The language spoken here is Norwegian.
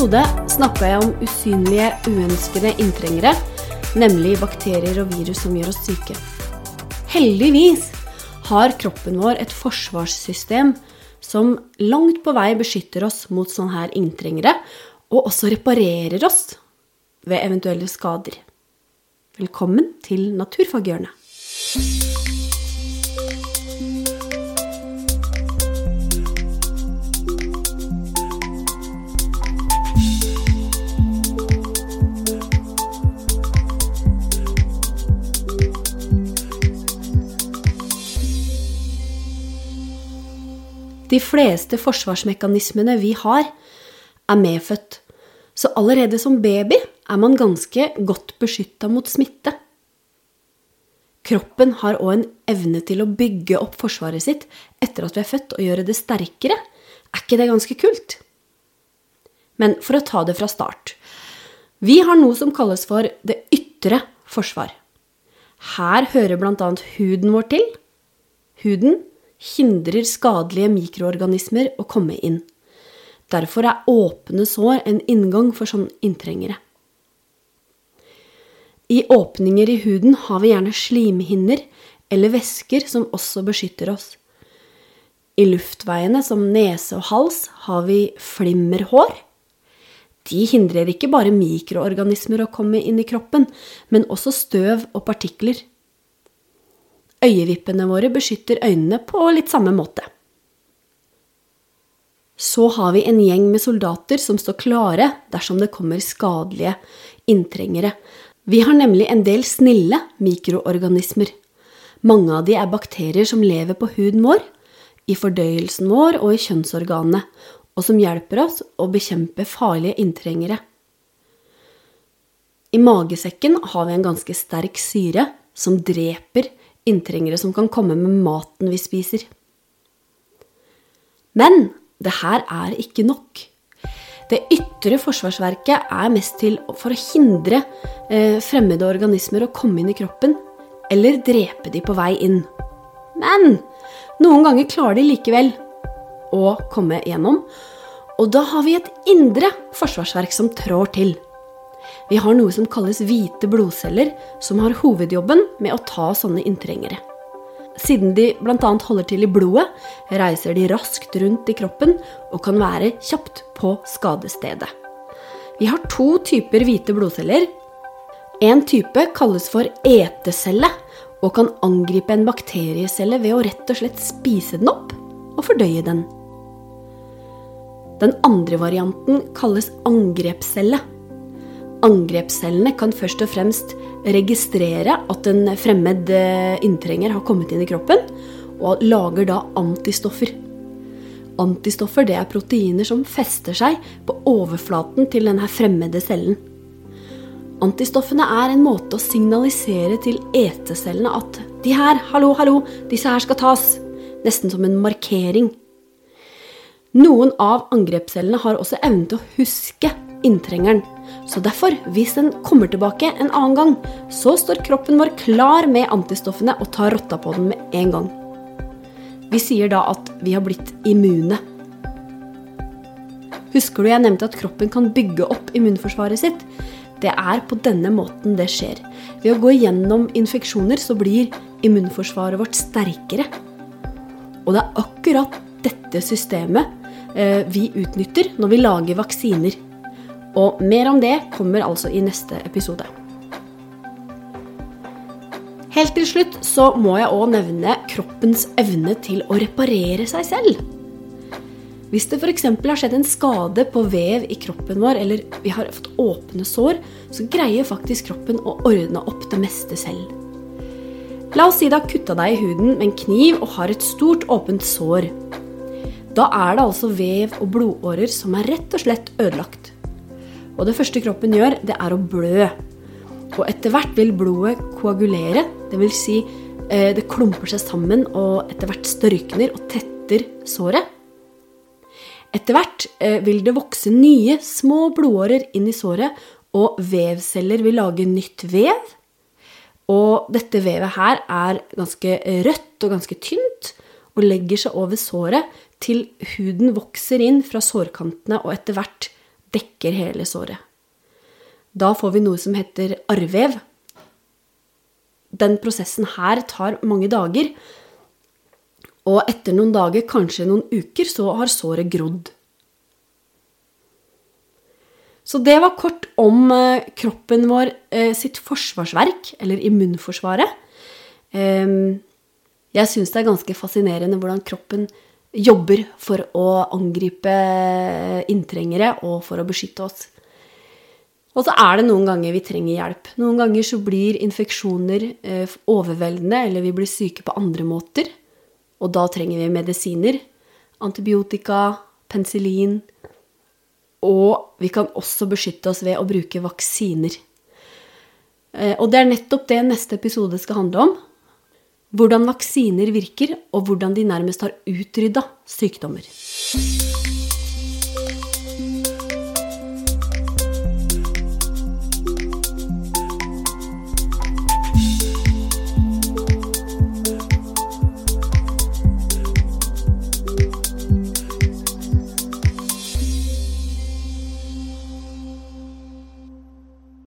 episode snakka jeg om usynlige, uønskede inntrengere, nemlig bakterier og virus som gjør oss syke. Heldigvis har kroppen vår et forsvarssystem som langt på vei beskytter oss mot sånne her inntrengere, og også reparerer oss ved eventuelle skader. Velkommen til Naturfaghjørnet. De fleste forsvarsmekanismene vi har, er medfødt. Så allerede som baby er man ganske godt beskytta mot smitte. Kroppen har òg en evne til å bygge opp forsvaret sitt etter at vi er født, og gjøre det sterkere. Er ikke det ganske kult? Men for å ta det fra start. Vi har noe som kalles for det ytre forsvar. Her hører bl.a. huden vår til. Huden hindrer skadelige mikroorganismer å komme inn. Derfor er åpne sår en inngang for sånne inntrengere. I åpninger i huden har vi gjerne slimhinner eller væsker som også beskytter oss. I luftveiene, som nese og hals, har vi flimmerhår. De hindrer ikke bare mikroorganismer å komme inn i kroppen, men også støv og partikler. Øyevippene våre beskytter øynene på litt samme måte. Så har vi en gjeng med soldater som står klare dersom det kommer skadelige inntrengere. Vi har nemlig en del snille mikroorganismer. Mange av de er bakterier som lever på huden vår, i fordøyelsen vår og i kjønnsorganene, og som hjelper oss å bekjempe farlige inntrengere. I magesekken har vi en ganske sterk syre som dreper inntrengere som kan komme med maten vi spiser. Men det her er ikke nok. Det ytre forsvarsverket er mest til for å hindre eh, fremmede organismer å komme inn i kroppen, eller drepe de på vei inn. Men noen ganger klarer de likevel å komme gjennom, og da har vi et indre forsvarsverk som trår til. Vi har noe som kalles hvite blodceller, som har hovedjobben med å ta sånne inntrengere. Siden de bl.a. holder til i blodet, reiser de raskt rundt i kroppen og kan være kjapt på skadestedet. Vi har to typer hvite blodceller. En type kalles for etecelle og kan angripe en bakteriecelle ved å rett og slett spise den opp og fordøye den. Den andre varianten kalles angrepscelle Angrepscellene kan først og fremst registrere at en fremmed eh, inntrenger har kommet inn i kroppen, og lager da antistoffer. Antistoffer det er proteiner som fester seg på overflaten til denne fremmede cellen. Antistoffene er en måte å signalisere til etecellene at de her, hallo, hallo, disse her skal tas. Nesten som en markering. Noen av angrepscellene har også evnen til å huske inntrengeren. Så derfor, hvis den kommer tilbake en annen gang, så står kroppen vår klar med antistoffene og tar rotta på den med en gang. Vi sier da at vi har blitt immune. Husker du jeg nevnte at kroppen kan bygge opp immunforsvaret sitt? Det er på denne måten det skjer. Ved å gå gjennom infeksjoner så blir immunforsvaret vårt sterkere. Og det er akkurat dette systemet eh, vi utnytter når vi lager vaksiner. Og mer om det kommer altså i neste episode. Helt til slutt så må jeg òg nevne kroppens evne til å reparere seg selv. Hvis det f.eks. har skjedd en skade på vev i kroppen vår, eller vi har fått åpne sår, så greier faktisk kroppen å ordne opp det meste selv. La oss si du har kutta deg i huden med en kniv og har et stort, åpent sår. Da er det altså vev og blodårer som er rett og slett ødelagt. Og det første kroppen gjør, det er å blø. Og etter hvert vil blodet koagulere, dvs. Si, eh, det klumper seg sammen og etter hvert størkner og tetter såret. Etter hvert eh, vil det vokse nye, små blodårer inn i såret, og vevceller vil lage nytt vev. Og dette vevet her er ganske rødt og ganske tynt og legger seg over såret til huden vokser inn fra sårkantene og etter hvert dekker hele såret. Da får vi noe som heter arrvev. Den prosessen her tar mange dager, og etter noen dager, kanskje noen uker, så har såret grodd. Så det var kort om eh, kroppen vår eh, sitt forsvarsverk, eller immunforsvaret. Ehm, jeg syns det er ganske fascinerende hvordan kroppen jobber for å angripe inntrengere og for å beskytte oss. Og så er det noen ganger vi trenger hjelp. Noen ganger så blir infeksjoner eh, overveldende, eller vi blir syke på andre måter. Og da trenger vi medisiner. Antibiotika, penicillin. Og vi kan også beskytte oss ved å bruke vaksiner. Eh, og det er nettopp det neste episode skal handle om. Hvordan vaksiner virker, og hvordan de nærmest har utrydda sykdommer.